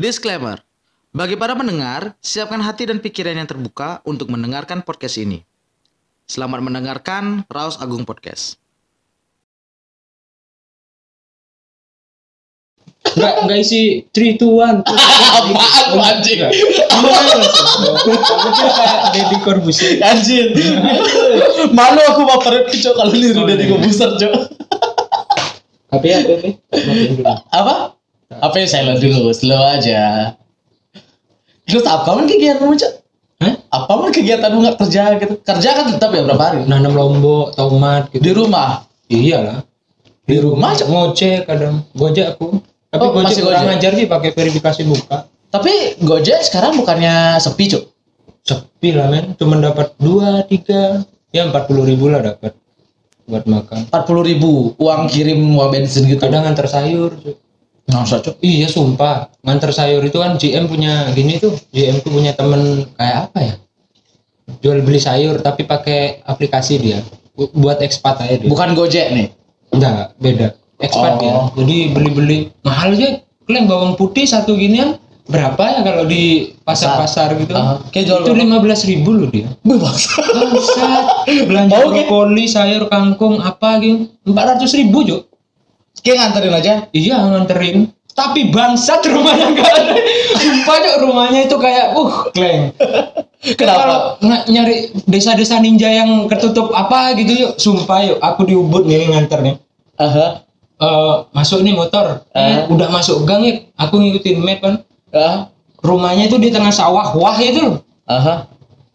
Disclaimer. Bagi para pendengar, siapkan hati dan pikiran yang terbuka untuk mendengarkan podcast ini. Selamat mendengarkan Raus Agung Podcast. Enggak enggak isi 3 2 1. Apaan lu, anjing? Kira kayak Deddy Corbuzier. Anjir. Malu aku baperin cok kalau niru dari komputer cok. Tapi ya, matiin dulu. Apa? Apa yang saya dulu, slow aja. Terus apa man kegiatanmu cok? Hah? Apa man kegiatanmu nggak kerja gitu? Kerja kan tetap ya berapa hari? Nanam lombok, tomat gitu. Di rumah. Iyalah. Di rumah cok. Ngojek kadang. Gojek aku. Tapi Oh, Gojek kurang ajar sih pakai verifikasi muka. Tapi Gojek sekarang bukannya sepi cok? Sepi lah men. Cuma dapat 2 3 ya 40 ribu lah dapat buat makan. 40 ribu uang kirim uang bensin gitu. Kadang nganter sayur. Cuk. Nggak usah cok. Iya sumpah. Nganter sayur itu kan GM punya gini tuh. GM tuh punya temen kayak apa ya? Jual beli sayur tapi pakai aplikasi dia. Bu- buat ekspat aja dia. Bukan Gojek nih. enggak beda. Ekspat Oh. dia jadi beli beli mahal aja. Kalian bawang putih satu ginian berapa ya kalau di pasar pasar. gitu? Ah, kayak jual itu lima belas ribu loh dia. Bangsat. belanja brokoli sayur kangkung apa gitu empat ratus ribu Juk. Kayak nganterin aja. Iya nganterin. Tapi bangsat rumahnya nggak ada. Sumpah Cok, rumahnya itu kayak uh kleng. Kenapa? Kalau nyari desa-desa ninja yang ketutup apa gitu yuk, sumpah yuk, aku di Ubud nih nganter nih. Aha. Eh, masuk nih motor, Eh. udah masuk gang ya, aku ngikutin map kan. Ah. Rumahnya itu di tengah sawah, wah itu loh. Aha.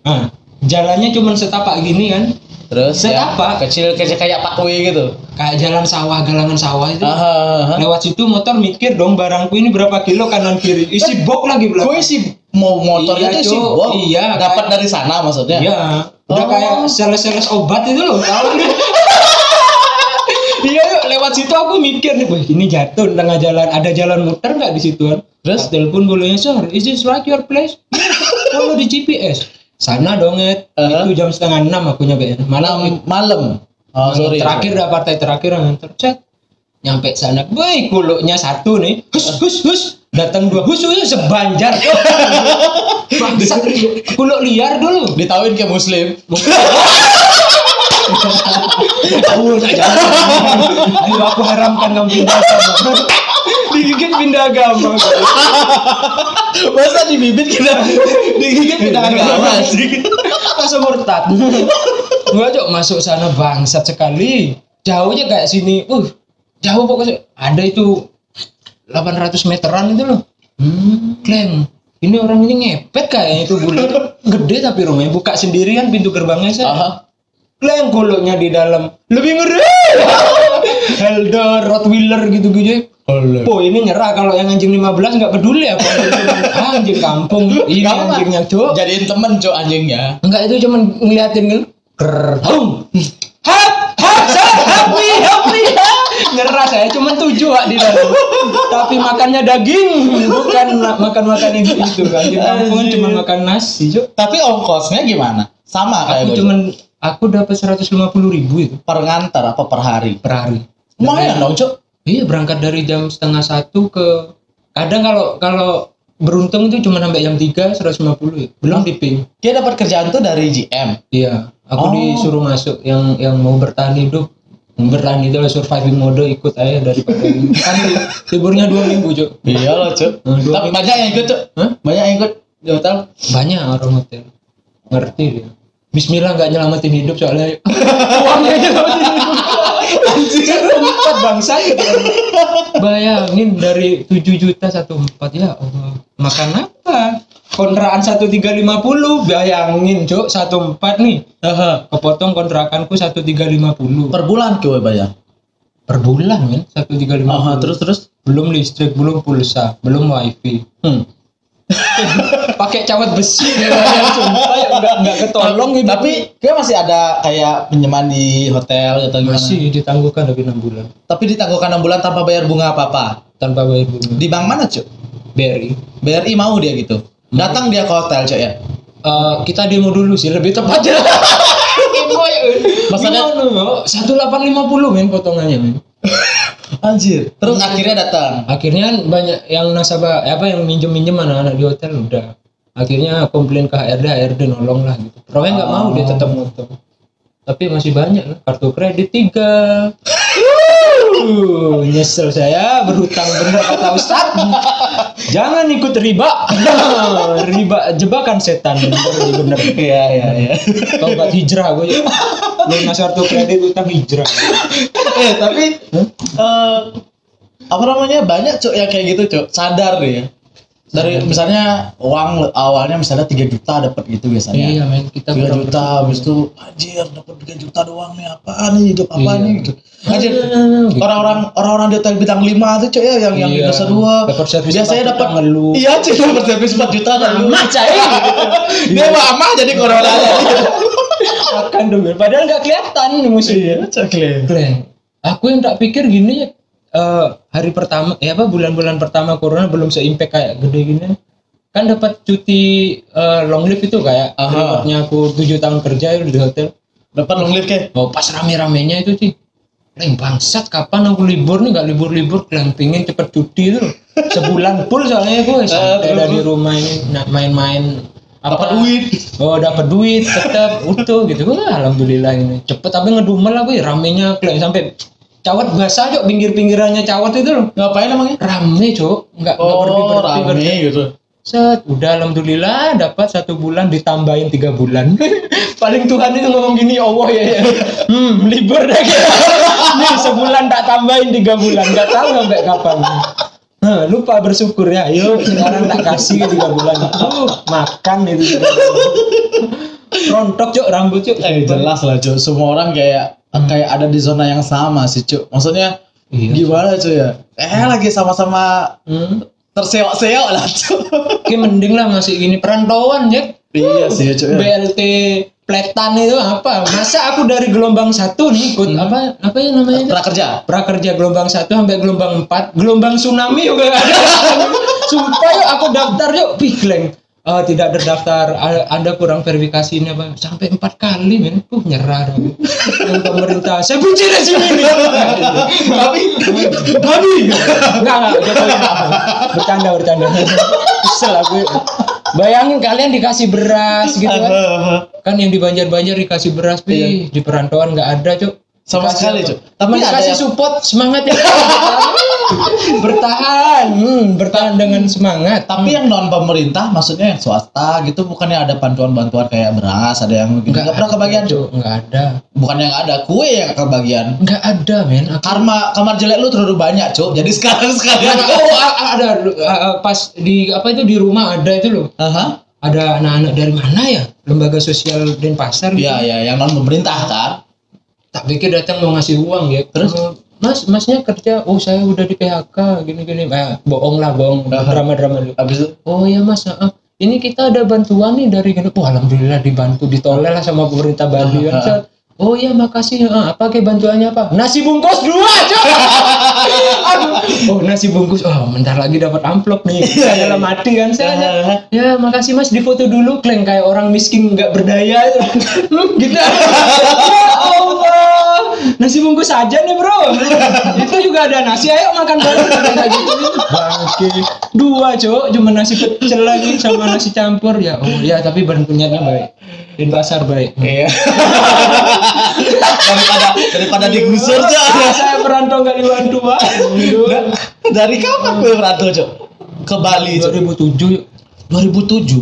Nah, jalannya cuma setapak gini kan, Terus ya, apa? Kecil kecil kayak pakwe gitu. kayak jalan sawah, galangan sawah itu. Aha. aha. Lewat situ motor mikir dong barangku ini berapa kilo kanan kiri, isi box lagi belakang. Gue sih mau motornya Iya, tuh sih, wow. Iya, Dapat kayak- dari sana maksudnya. Iya, udah Oh. kayak sales-sales obat itu loh, tahu kan? Iya, yuk, lewat situ aku mikir nih, ini jatuh tengah jalan, ada jalan muter nggak di situan? Terus? telepon bulunya, sir, is this like your place? Follow di GPS. Sana dong, Ed. Uh-huh. Itu jam setengah enam aku nyampe. Malam, Malam. Malam. Oh, sorry. terakhir dah partai terakhir yang chat. Nyampe sana, boy, kuluknya satu nih, hus, hus, hus. Datang dua, hus, hus, sebanjar. Bangsat, kuluk liar dulu. Ditauin kayak muslim. Tahu saja. Ayo aku haramkan kamu pindah. Digigit pindah agama. Masa di bibit kita digigit pindah agama sih. Langsung murtad. Gua cok masuk sana bangsat sekali. Jauhnya kayak sini. Uh, jauh pokoknya. Ada itu 800 meteran itu loh. Hmm, klaim. Ini orang ini ngepet kayaknya itu bulu. Gede tapi rumahnya buka sendirian pintu gerbangnya saya. Aha. Klaim kuluknya di dalam. Lebih ngeri. Helder, Rottweiler gitu-gitu. Oh ini nyerah kalau yang anjing 15 nggak peduli apa Ah, anjing. Kampung. Ini mah anjingnya cok Jadiin temen cok anjingnya. enggak itu cuman ngeliatin kan Ker, hum hap hap help me help me nyerah saya cuman tujuh Wak, di dalam. Tapi makannya daging bukan ma- makan makan itu itu kan di kampung kan cuma makan nasi cok Tapi ongkosnya gimana? Sama kayak aku cuman aku dapat 150 ribu itu. Per ngantar apa per hari? per hari. Lumayan dong cok. Iya berangkat dari jam setengah satu ke kadang kalau kalau beruntung itu cuma sampai jam 3 150 ya. Belum di ping. Dia dapat kerjaan tuh dari GM. Iya, aku Oh. disuruh masuk yang yang mau bertahan hidup. Bertahan itu lah surviving mode ikut aja daripada ini. kan li- liburnya dua minggu cok Iya loh cok. Nah, banyak yang ikut cok. Hah? Banyak yang ikut di hotel. banyak orang hotel ngerti dia Bismillah nggak nyelamatin hidup soalnya uangnya nyelamatin hidup anjir empat bangsa gitu. bayangin dari 7 juta satu empat ya Allah makan apa kontrakan satu tiga lima puluh bayangin cok satu empat nih Aha. kepotong kontrakanku satu tiga lima puluh Per bulan kue bayar. per bulan satu tiga lima Aha, terus terus. belum listrik belum pulsa belum wifi Hmm. Pakai cawat besi ya, sumpah ya nggak nggak ketolong gitu Tapi kayak masih ada kayak pinjaman di hotel atau gimana? masih ditangguhkan lebih enam bulan Tapi ditangguhkan 6 bulan tanpa bayar bunga apa-apa. tanpa bayar bunga Di bank mana cok? BRI BRI mau dia gitu. Datang dia ke hotel cok ya. Eh, kita demo dulu sih lebih tepatnya ya Maksudnya- satu delapan lima puluh men potongannya men Anjir. Terus akhirnya datang. akhirnya banyak yang nasabah eh, apa yang minjem minjem anak-anak di hotel udah. Akhirnya komplain ke HRD HRD nolong lah gitu. Roy nggak mau dia tetap motong tapi masih banyak lah kartu kredit tiga. Uh, nyesel saya berhutang bener kata Ustad jangan ikut riba. Riba jebakan setan. Bener bener Iya iya iya. tobat hijrah gue lunas kartu kredit utang hijrah eh tapi eh apa namanya banyak cok yang kayak gitu cok sadar ya. Dari misalnya uang awalnya misalnya 3 juta dapat gitu biasanya. iya men kita 3 kurang juta habis itu anjir dapat 3 juta doang nih apaan nih hidup apa Iya. nih gitu. Anjir Gitu. orang-orang orang-orang di hotel bintang 5 tuh cok ya yang yang Iya. Indonesia 2 Dapat servis biasanya 4 juta dapat ngeluh. Iya cuy dapat servis 4 juta kan lu. cai Dia mah amah jadi corona. makan dulu padahal nggak kelihatan nih musuhnya Glenn, aku yang tak pikir gini ya. Eh, hari pertama ya apa bulan-bulan pertama corona belum se-impact kayak gede gini. Kan dapat cuti eh, long leave itu kayak rekodnya aku tujuh tahun kerja di hotel. Dapat long live ke? oh pas rame-ramenya itu sih Leng bangsat kapan aku libur nih? Nggak libur-libur kalian pingin cepet cuti itu loh. sebulan full soalnya gue santai terus, dari rumah ini. Nah, main-main Dapat duit. Oh dapat duit tetap utuh gitu. Wah, alhamdulillah ini. Cepet tapi ngedumel aku ya ramenya kalian sampai cawat basah cok. Pinggir-pinggirannya cawat itu loh. Ngapain emangnya? rame cok. Nggak Oh, berhenti berhenti rame gitu. set udah alhamdulillah dapat satu bulan ditambahin tiga bulan. Paling Tuhan itu ngomong gini Allah ya, ya. hmm libur deh nih sebulan tak tambahin tiga bulan. Nggak tahu sampai kapan Nah, lupa bersyukur ya yuk sekarang tak kasih tiga bulan uh, makan itu rontok cok rambut cok Eh jelas lah cuy, semua orang kayak kayak ada di zona yang sama sih cuy. Maksudnya Iya. gimana cuy ya? Eh lagi sama-sama hmm. terseok-seok lah cuy. Oke, mending lah masih gini perantauan ya iya sih cuy. BLT pletan itu apa? Masa aku dari gelombang satu nih ikut apa apa ya namanya? Prakerja. prakerja gelombang satu sampai gelombang empat. Gelombang tsunami juga ada. Sumpah yuk aku daftar yuk. Pikleng Eh, tidak terdaftar anda kurang verifikasi ini apa sampai empat kali men. Tuh nyerah yang pemerintah saya benci rezim ini. Tapi babi. Enggak enggak Jokowi bercanda bercanda. Kesel aku bayangin kalian dikasih beras gitu kan. Kan yang di Banjar-Banjar dikasih beras pi. Di perantauan nggak ada cuk sama Dikasih sekali cuy. tapi dikasih yang support semangat ya. Bertahan hmm, bertahan dengan semangat. Tapi yang non pemerintah maksudnya yang swasta gitu bukannya ada bantuan-bantuan kayak beras ada yang gitu. Nggak pernah kebagian cuk. Nggak ada. Bukan yang ada kue yang kebagian. Nggak ada men. Aku- karma kamar jelek lu terlalu banyak cuk. Jadi sekarang sekalian oh ada pas di apa itu di rumah ada itu loh. Aha. ada anak-anak dari mana ya? Lembaga sosial Denpasar gitu. Iya ya yang non pemerintah kan tak pikir datang mau ngasih uang ya. Terus mas masnya kerja? Oh saya udah di PHK gini gini eh, bohong lah bohong. Drama drama dulu. Habis itu? Oh ya mas ah, ah. ini kita ada bantuan nih dari gini. Oh alhamdulillah dibantu ditoleh lah sama pemerintah Bali. Set. Oh iya makasih ah, apa kayak bantuannya apa? Nasi bungkus dua, oh nasi bungkus, oh bentar lagi dapat amplop nih. Saya dalam hati kan saya. Ya makasih mas difoto dulu, kleng kayak orang miskin nggak berdaya. Hmm, gitu. Nasi bungkus aja nih bro. Itu juga ada nasi, ayo makan bareng. Bangke. Dua cok, cuma nasi pecel lagi sama nasi campur ya. Oh ya tapi bentuknya baik. Di pasar baik. Iya. daripada daripada digusur cok saya perantau nggak dibantu pak. dari kapan gue merantau cok ke Bali cok 2007 yuk. 2007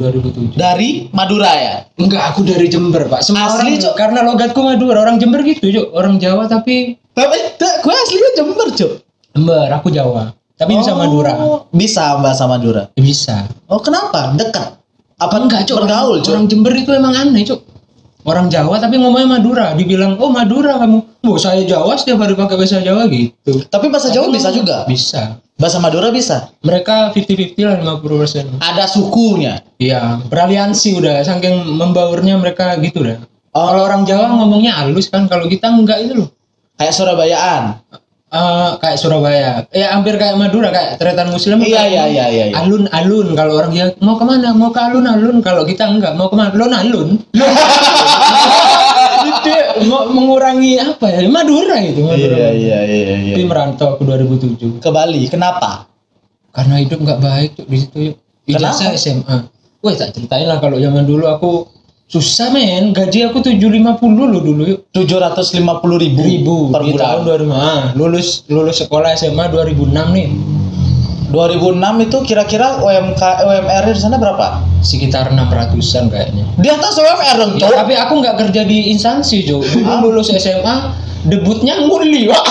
2007. dari Madura ya Enggak, aku dari Jember pak. Semua Asli, Cok? karena logatku Madura. Orang Jember gitu cuk. Orang Jawa tapi tapi dah, gue aslinya Jember cok Jember. Aku Jawa. Tapi bisa Madura. Oh, bisa bahasa Madura Ya, bisa. oh kenapa dekat apa Enggak cuk. bergaul cok orang Jember itu emang aneh cuk. Orang Jawa tapi ngomongnya Madura. Dibilang oh Madura kamu. Oh saya Jawa setiap hari pakai bahasa Jawa gitu. tapi bahasa Jawa bisa juga Bisa. Bahasa Madura bisa Mereka 50-50 lah 50%. ada sukunya Iya, beraliansi udah saking membaurnya mereka gitu dah. Oh. Kalau orang Jawa ngomongnya halus kan, kalau kita enggak itu loh. kayak Surabayaan Eh, kayak Surabaya, ya hampir kayak Madura kayak Tretan Muslim. Iya, iya, iya, iya, iya. Alun-alun kalau orang dia mau ke mana? Mau ke alun-alun. Kalau kita enggak mau ke mana? Lon alun. mengurangi apa ya Madura itu Madura. Iya iya iya iya. Tapi merantau aku 2007 Ke Bali, kenapa? karena hidup nggak baik tuh di situ yuk. Ijazah? SMA. Wah tak ceritain lah kalau zaman dulu aku susah men gaji aku 750 loh dulu yuk Tujuh ratus lima puluh ribu, ribu per di tahun bulan. 2000 ah, lulus lulus sekolah SMA 2006 nih 2006 itu kira-kira UMK UMR di sana berapa? sekitar 600an kayaknya Di atas UMR dong, Ya, tapi aku nggak kerja di instansi Jo dulu lulus SMA debutnya nguli Wak.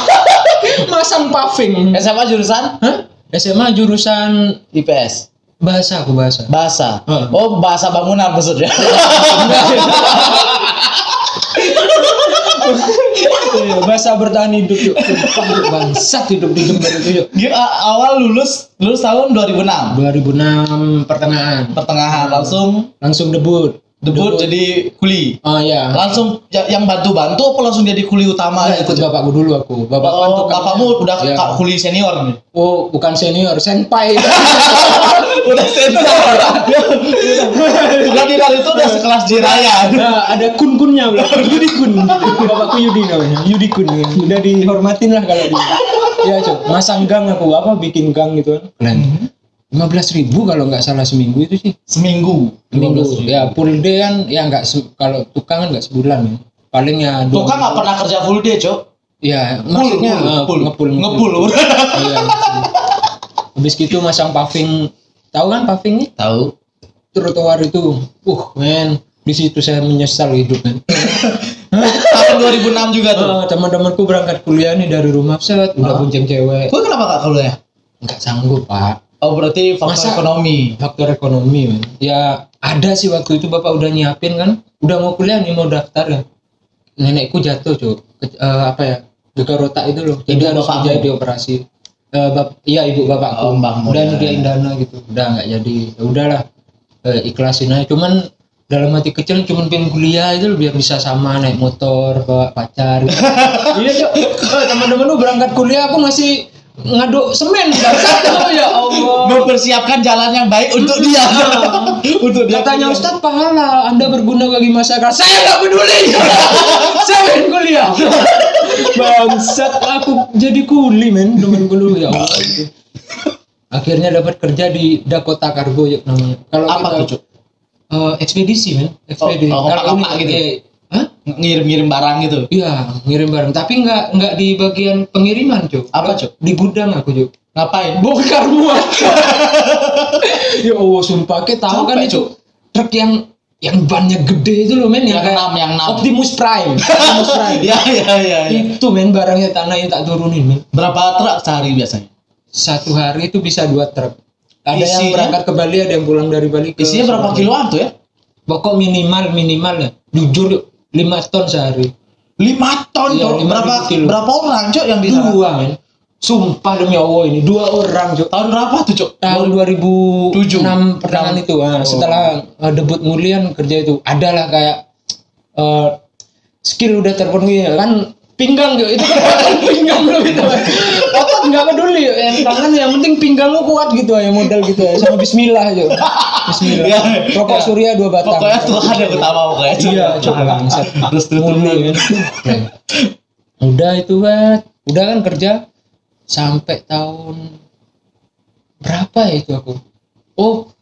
masang paving SMA jurusan Hah? SMA jurusan IPS. bahasa aku bahasa Bahasa. Hmm. Oh, bahasa bangunan maksudnya. Bahasa bertahan hidup yuk. Bangsat hidup di Jember itu yuk. Awal lulus lulus tahun 2006. 2006 pertengahan. Pertengahan langsung? Langsung debut debut jadi kuli. oh ya Langsung ya- yang bantu-bantu apa langsung jadi kuli utama Nggak, ikut gitu? bapakku dulu aku bapak kan Oh, tukangnya. bapakmu udah Iya. kak kuli senior nih. oh bukan senior senpai udah senior. Bukan di itu udah sekelas Jiraya. Nah, ada kun-kunnya belakang. Yudi kun. Bapakku Yudi namanya. Yudi kun. Udah dihormatin lah kalau di. Ya, Cok. Masang gang aku apa bikin gang gitu kan. Keren. Lima belas ribu kalau nggak salah seminggu itu sih. Seminggu. Seminggu. 15.000. Ya full day kan ya nggak kalau tukang kan nggak sebulan ya. Paling ya dua. Tukang nggak pernah kerja full day, Cok. Ya maksudnya eh, full, ngepul ngepul. Iya. ngepul. Habis gitu masang paving. Tahu kan paving nih? Tahu. Trotoar itu. Uh, men. Di situ saya menyesal hidup men. Tahun 2006 juga tuh. Oh, teman-temanku berangkat kuliah nih dari rumah set udah bonceng cewek Gue kenapa kalau ya? nggak sanggup pak Oh berarti faktor Masa- ekonomi. faktor ekonomi ya ada sih waktu itu bapak udah nyiapin kan. Udah mau kuliah nih mau daftar ya. Nenekku jatuh cuy Ke- eh, apa ya gegar otak itu loh. Jadi Ibu harus jadi dioperasi Eh, bap iya ibu bapakku. Oh, udah ya. nyediain dana gitu. Udah nggak jadi. Ya udahlah eh, ikhlasin aja. Cuman dalam hati kecil cuman pengen kuliah itu biar bisa sama naik motor bawa pacar gitu. iya cok teman-teman lu berangkat kuliah aku masih ngaduk semen bangsat. oh ya Allah Mempersiapkan jalan yang baik untuk dia. untuk dia. Katanya. Ustadz pahala, Anda berguna bagi masyarakat. Saya nggak peduli. saya pengen kuliah. Bangsat, aku jadi kuli men, temen dulu ya Allah. Akhirnya dapat kerja di Dakota Cargo yuk namanya. Kalau Apa kita-? Eh, ekspedisi men, ekspedisi. Oh, oh, Kalau ini- gitu? Hah? Ngirim-ngirim barang gitu. Iya, ngirim barang. Tapi nggak nggak di bagian pengiriman, Cuk. Apa, Cuk? Di gudang aku, Cuk. Ngapain? bongkar muat ya Allah sumpah kita tahu kan itu truk yang yang bannya gede itu loh men Yang kayak enam, yang enam. Optimus Prime Optimus Prime Ya ya ya. ya. itu men barangnya tanahin tak turunin men Berapa truk sehari biasanya? satu hari itu bisa dua truk ada yang Isinya? berangkat ke Bali ada yang pulang dari Bali ke Isinya berapa kiloan tuh ya? pokok minimal minimal ya jujur lima ton sehari 5 ton Iya, lima Berapa kilo. berapa orang, Cok, yang di dua men sumpah demi Allah ini dua orang Cuk. Tahun berapa tuh, Cok? tahun 2006 Tujuh. pertengahan Enam. itu ah, Oh. setelah uh, debut Mulian kerja itu adalah kayak uh, skill udah terpenuhi ya kan pinggang yuk itu kan pinggang lo gitu otot nggak peduli yang tangan yang penting pinggang lo kuat gitu ya modal gitu ya sama Bismillah yuk Bismillah. Rokok ya. surya dua batang. Pokoknya Tuhan yang utama pokoknya. Iya coba bangsat Terus Murni, kan. udah itu kan udah kan kerja sampai tahun berapa ya itu aku? Oh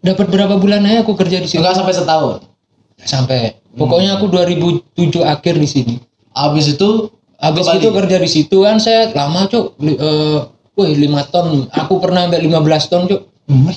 dapat berapa bulan aja aku kerja di sini Enggak sampai setahun. sampai. Pokoknya aku 2007 akhir di sini. Habis itu habis itu kerja di situ kan saya lama cuk. Eh wih 5 ton. Aku pernah sampai 15 ton cuk. Hmm.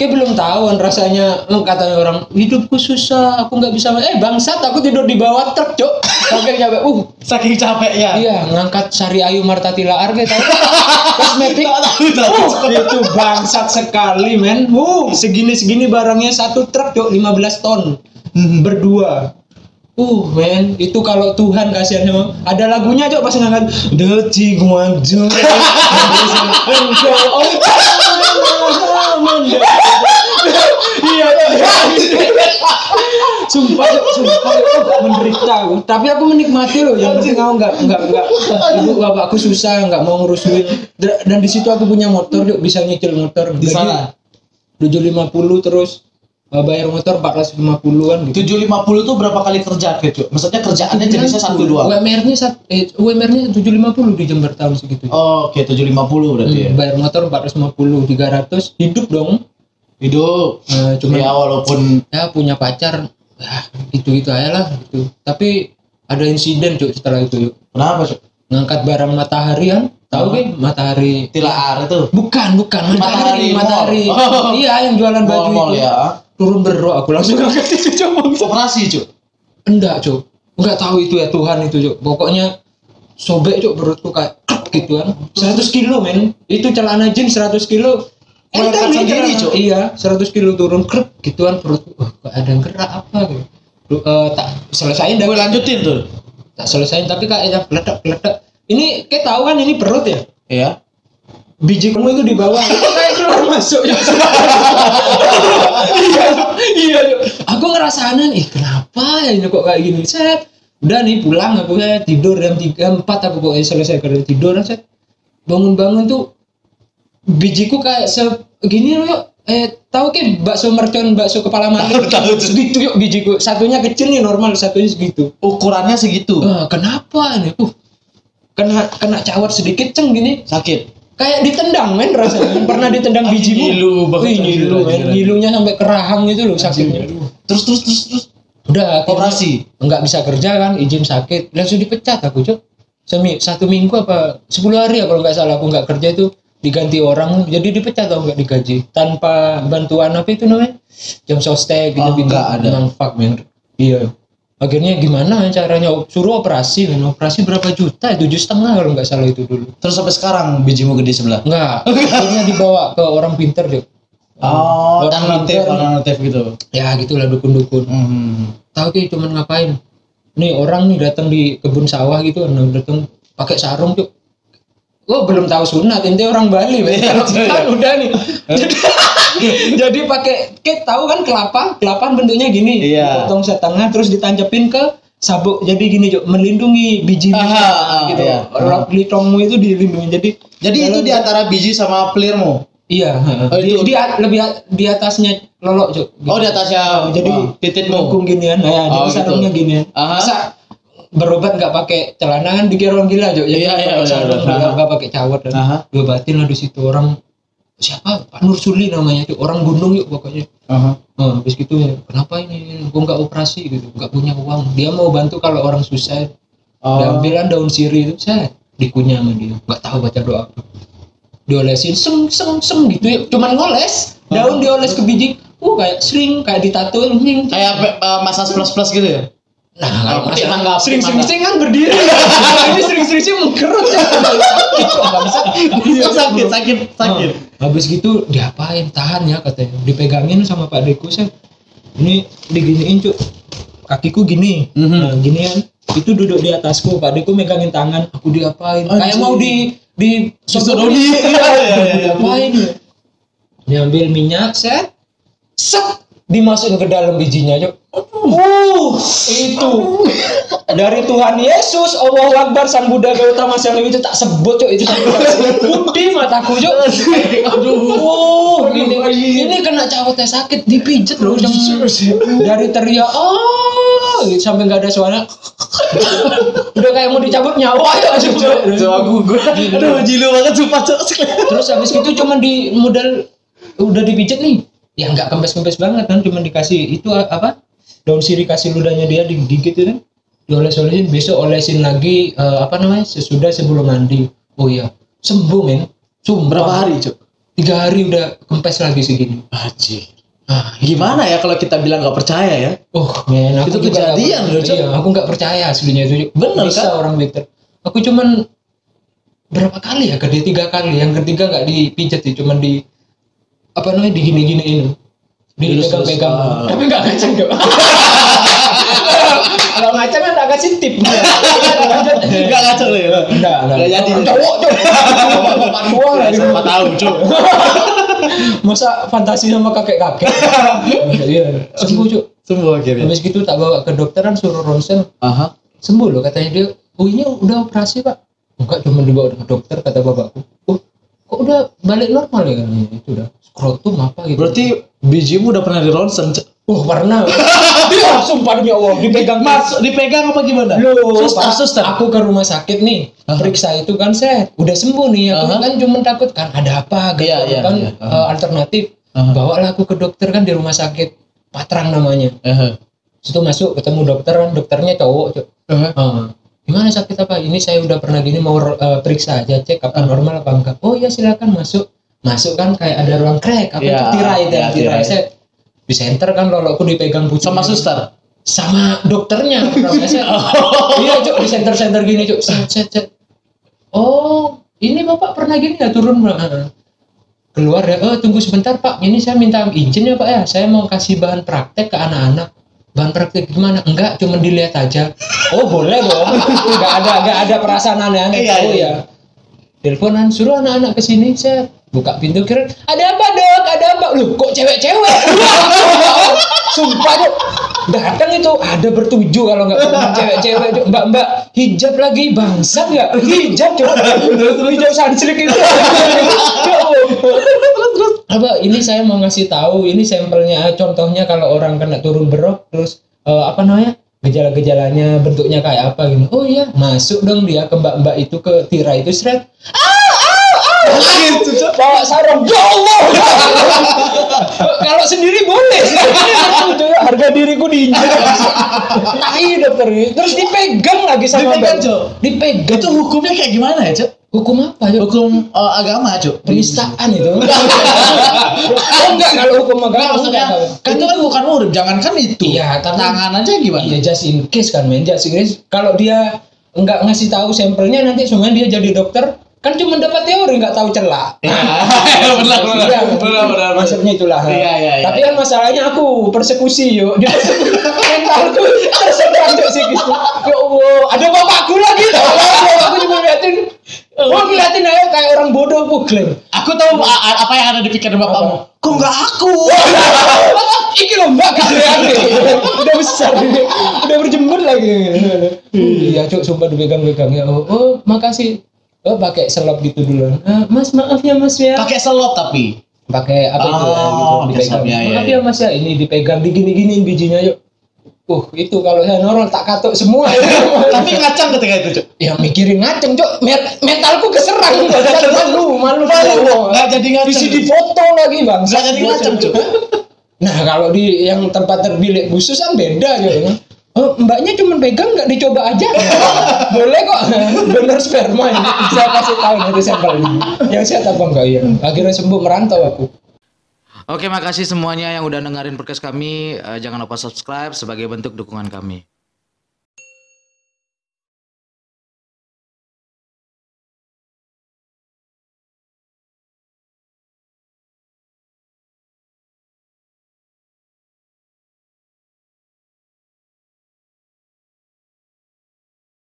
Kayak belum tahu rasanya katanya orang hidupku susah aku nggak bisa eh bangsat aku tidur di bawah truk cuk sampai capek uh Saking capeknya. Iya, ngangkat Sari Ayu Marta Tilaar. Kosmetik. Tak tahu, tahu. Uh, itu bangsat sekali, men. Uh, segini-segini barangnya satu truk, Cok, 15 ton. Berdua. Uh, men, itu kalau Tuhan kasihan sama ada lagunya cok pas ngangkat detik maju engkau iya sumpah sumpah aku menderita aku tapi aku menikmati loh yang penting aku nggak nggak nggak ibu bapakku susah nggak mau ngurusin Da- dan di situ aku punya motor Cok, bisa nyicil motor Di sana. 750 terus Eh, bayar motor 450-an gitu. 750 tuh berapa kali kerjaan gitu? Maksudnya kerjaannya jenisnya satu dua. UMR-nya sat, eh, UMR-nya 750 di Jember tahun segitu. Oh, oke 750 berarti ya. Hmm, bayar motor 450, 300 hidup dong. Hidup. Eh, cuma Ya walaupun ya punya pacar ya gitu gitu aja lah gitu. Tapi ada insiden cuk setelah itu yuk. kenapa, Cuk? Ngangkat barang matahari kan? Tahu Oh. kan matahari Tilaar itu. Bukan, bukan matahari, Matahari matahari. Mall. Oh. Iya, yang jualan baju itu. ya. Turun berok aku langsung angkat itu coba. Operasi, Cuk. Enggak, Cuk. Enggak tahu itu ya Tuhan itu, Cuk. Pokoknya sobek, Cuk, perutku kayak gitu kan. 100 kilo, men. Itu celana jeans 100 kilo. Mengangkat nih sendiri. Cuk. Iya, 100 kilo turun krep gituan perutku. Wah, kok ada yang gerak apa gitu. Lu, eh, tak selesain dah. Gue lanjutin tuh. Tak selesain tapi kayaknya peledak peledak. Ini kayak tahu kan ini perut ya? Iya. biji kamu itu di bawah kayak keluar masuk ya iya iya aku ngerasa aneh ih kenapa ya ini kok kayak gini set udah nih pulang aku kayak tidur jam tiga empat aku pokoknya selesai kerja tidur set bangun-bangun tuh bijiku kayak segini loh eh tahu kan bakso mercon bakso kepala maling Tahu, segitu yuk bijiku. Satunya kecil nih normal satunya segitu. Ukurannya segitu. Wah, kenapa nih? Uh kena kena cawat sedikit ceng gini. Sakit. kayak ditendang men rasanya. Pernah ditendang bijimu? ngilu banget, ngilu men. ngilunya sampai ke rahang itu loh sakitnya. Terus terus terus terus. udah Operasi. nggak bisa kerja kan izin sakit. Langsung dipecat aku cok Semi, satu minggu apa 10 hari ya kalau nggak salah aku nggak kerja itu diganti orang jadi dipecat atau nggak digaji tanpa bantuan apa itu namanya jam sostek gitu Oh, gitu ada. Fuck men iya akhirnya gimana caranya suruh operasi men operasi berapa juta tujuh setengah kalau nggak salah itu dulu Terus sampai sekarang bijimu gede sebelah. Enggak, akhirnya dibawa ke orang pinter deh. Oh, Orang alternatif, pintar. alternatif gitu. Ya gitulah dukun-dukun. Hmm. Tahu ki cuman ngapain? Nih orang nih datang di kebun sawah gitu, datang pakai sarung tuh. Oh belum tahu sunat, intinya orang Bali, Kalau kita ya. udah nih. jadi, jadi pakai, kayak tahu kan kelapa, kelapa bentuknya gini, Iya. potong setengah terus ditancapin ke sabuk. Jadi gini, Cuk, melindungi biji Aha, ah, gitu. iya. Orang litongmu itu dilindungi. Jadi Jadi itu di antara biji sama pelirmu. Iya, Oh, di, itu- di, lebih di atasnya lolok, Cuk. Oh, di atasnya jadi oh, titikmu. melengkung ginian, nah, ya, Oh, jadi sarungnya gitu. ginian. Aha. Masa berobat nggak pakai celana kan dikira orang gila. Jadi Iya, iya, sarung, benar. nggak pakai cawat dan diobatin lah di situ. Orang siapa? Pak Nur Suli namanya tuh orang gunung yuk pokoknya. Nah, habis gitu kenapa ini? Gue nggak operasi gitu. Nggak punya uang. Dia mau bantu kalau orang susah. Oh. diambilan daun sirih itu saya dikunyah sama dia. Nggak tahu baca doa. Diolesin sem sem sem gitu ya cuman ngoles. Daun dioles ke biji. Uh kayak sering kayak ditato Kayak uh, masas plus plus gitu ya? Nah kalau petik masalah mangga, petik sering sering mangga. sering kan berdiri. Ini sering sering sih mengkerut ya Iya, sakit, sakit, sakit. Nah, habis gitu diapain? Tahan ya katanya. Dipegangin sama Pak Deku saya ini diginiin cuk. Kakiku gini. Mhm. nah, ginian itu duduk di atasku. Pak Deku megangin tangan. Aku diapain? Kayak Anjing. mau di di Disodoni. iya, Iya, iya, iya. diapain ya? Diambil minyak set set dimasukin ke dalam bijinya cuk uh itu. Dari Tuhan Yesus Allah Akbar Sang Buddha Gautama Sang itu tak sebut cuk. Itu putih mataku cuk. Aduh. Oh, ini ini kena cawatnya sakit dipijet loh dari teriak oh sampai nggak ada suara. Udah kayak mau dicabut nyawa ya cuk Coba gue, aduh jilu banget sumpah cok. terus habis itu cuman di modal udah dipijet nih. Ya nggak kempes-kempes banget kan. Cuman dikasih itu apa daun sirih kasih ludahnya dia digigit itu kan dioles-olesin besok olesin lagi eh, apa namanya sesudah sebelum mandi oh iya sembuh men Sumpah. Berapa hari cok? tiga hari udah kempes lagi segini Haji. ah Gimana ya kalau kita bilang nggak percaya ya? Oh, men, aku Itu kejadian loh, Cok. Iya, aku nggak percaya aslinya itu. Bener, Bisa kan? orang Twitter. Aku cuman berapa kali ya? Kedua tiga kali. Yang ketiga nggak dipijat sih, cuman di apa namanya digini-giniin. Dipegang-pegang. Ah. Tapi nggak ngaceng dong. Kalau ngaceng kan tak kasih tip. Enggak ngaco loh ya. Enggak, Nggak jadi. Cowok, cowok. Tua lagi. Siapa tahu cok. Masa fantasi sama kakek-kakek. Iya, sembuh, Cuk. Semua akhirnya. Habis gitu tak bawa ke dokteran suruh ronsen Aha. sembuh loh katanya dia oh ini udah operasi pak enggak cuma dibawa ke dokter kata bapakku oh kok udah balik normal ya kan itu udah skrotum apa gitu Berarti bijimu udah pernah di ronsen. Oh pernah Iya, sumpah demi Allah dipegang Masuk dipegang apa gimana? Loh, suster, suster. aku ke rumah sakit nih, Aha. periksa itu kan saya udah sembuh nih, aku Aha. kan cuma takut kan ada apa gitu Iya, iya, kan iya. Aha. eh, alternatif. Aha. Bawalah aku ke dokter kan di rumah sakit Patrang namanya. Eh, Situ masuk ketemu dokter kan, dokternya cowok. Eh. Eh, gimana sakit apa? Ini saya udah pernah gini mau eh, periksa aja cek apa normal apa enggak. Oh ya silakan masuk. Masuk kan kayak ada ruang crack apa Iya, itu tirai itu iya, tirai. tirai. Saya di center kan lolokku dipegang pucuk Sama suster. sama dokternya saya iya cuk di center center gini cuk set set set oh ini bapak pernah gini ya turun Pak?" Heeh. keluar ya oh tunggu sebentar pak ini saya minta izin ya pak ya saya mau kasih bahan praktek ke anak-anak bahan praktek gimana enggak cuma dilihat aja. Oh boleh dong enggak ada enggak ada perasaan aneh-aneh Iya, oh iya. ya. Teleponan suruh anak-anak ke sini saya buka pintu kira ada apa dok? Ada apa? Lu kok cewek-cewek? Sumpah Cuk. datang itu ada bertujuh kalau nggak bukan cewek-cewek Cuk. mbak-mbak hijab lagi bangsa nggak hijab coba hijab sanslik itu ini saya mau ngasih tahu ini sampelnya contohnya kalau orang kena turun berok terus eh, apa namanya gejala-gejalanya bentuknya kayak apa gitu oh iya masuk dong dia ke mbak-mbak itu ke tirai itu seret. Gitu, Cok. bawa sarung. Ya Allah. Kalau sendiri boleh. Harga diriku diinjak. Tai dokter. Terus dipegang lagi sama Dipegang, mbak. Dipegang. Itu hukumnya kayak gimana ya, Cok? Hukum apa Cok? Hukum eh, agama, Cok. penistaan itu oh enggak kalau hukum Enggak, agama maksudnya enggak. kan itu kan bukan murid, jangankan itu. Iya, tapi- tangan aja gimana? Iya just in case kan men just in case kalau dia nggak ngasih tahu sampelnya nanti semuanya dia jadi dokter kan cuma dapat teori nggak tahu celah Iya, benar, benar. Benar, benar. maksudnya itulah Iya, iya, iya. tapi kan masalahnya aku persekusi yuk dia terserang tuh sih gitu ya Allah ada bapakku lagi Oh, ngeliatin aja kayak orang bodoh klaim. Aku tahu apa yang ada di pikiran bapakmu. Kok enggak aku? Iki loh mbak nih. Udah besar. Udah berjemur lagi. Iya cuk sumpah dipegang-pegang ya. Oh, oh makasih. Oh pakai selop gitu dulu. "Ah, mas maaf ya mas ya. Pakai selop tapi. Pakai apa itu ya, Oh, gitu, dipegang. ya, ya, maaf ya. mas ya ini dipegang digini-giniin bijinya yuk. Uh itu kalau saya norol tak katuk semua. Tapi ngacang ketika itu, Cok. ya mikirin ngaceng cuk. Men- mentalku keserang malu malu. Malu, nggak jadi ngaceng. Isi di foto lagi bang. Nggak jadi ngaceng, Cok. nah kalau di yang tempat terbilik khusus kan beda gitu Oh, mbaknya cuma pegang nggak dicoba aja. Boleh kok. Donor sperma ini. Saya kasih tahu nanti sampel ini. Yang sehat apa enggak ya akhirnya sembuh merantau aku Oke, makasih semuanya yang udah dengerin podcast kami. Eh, jangan lupa subscribe sebagai bentuk dukungan kami.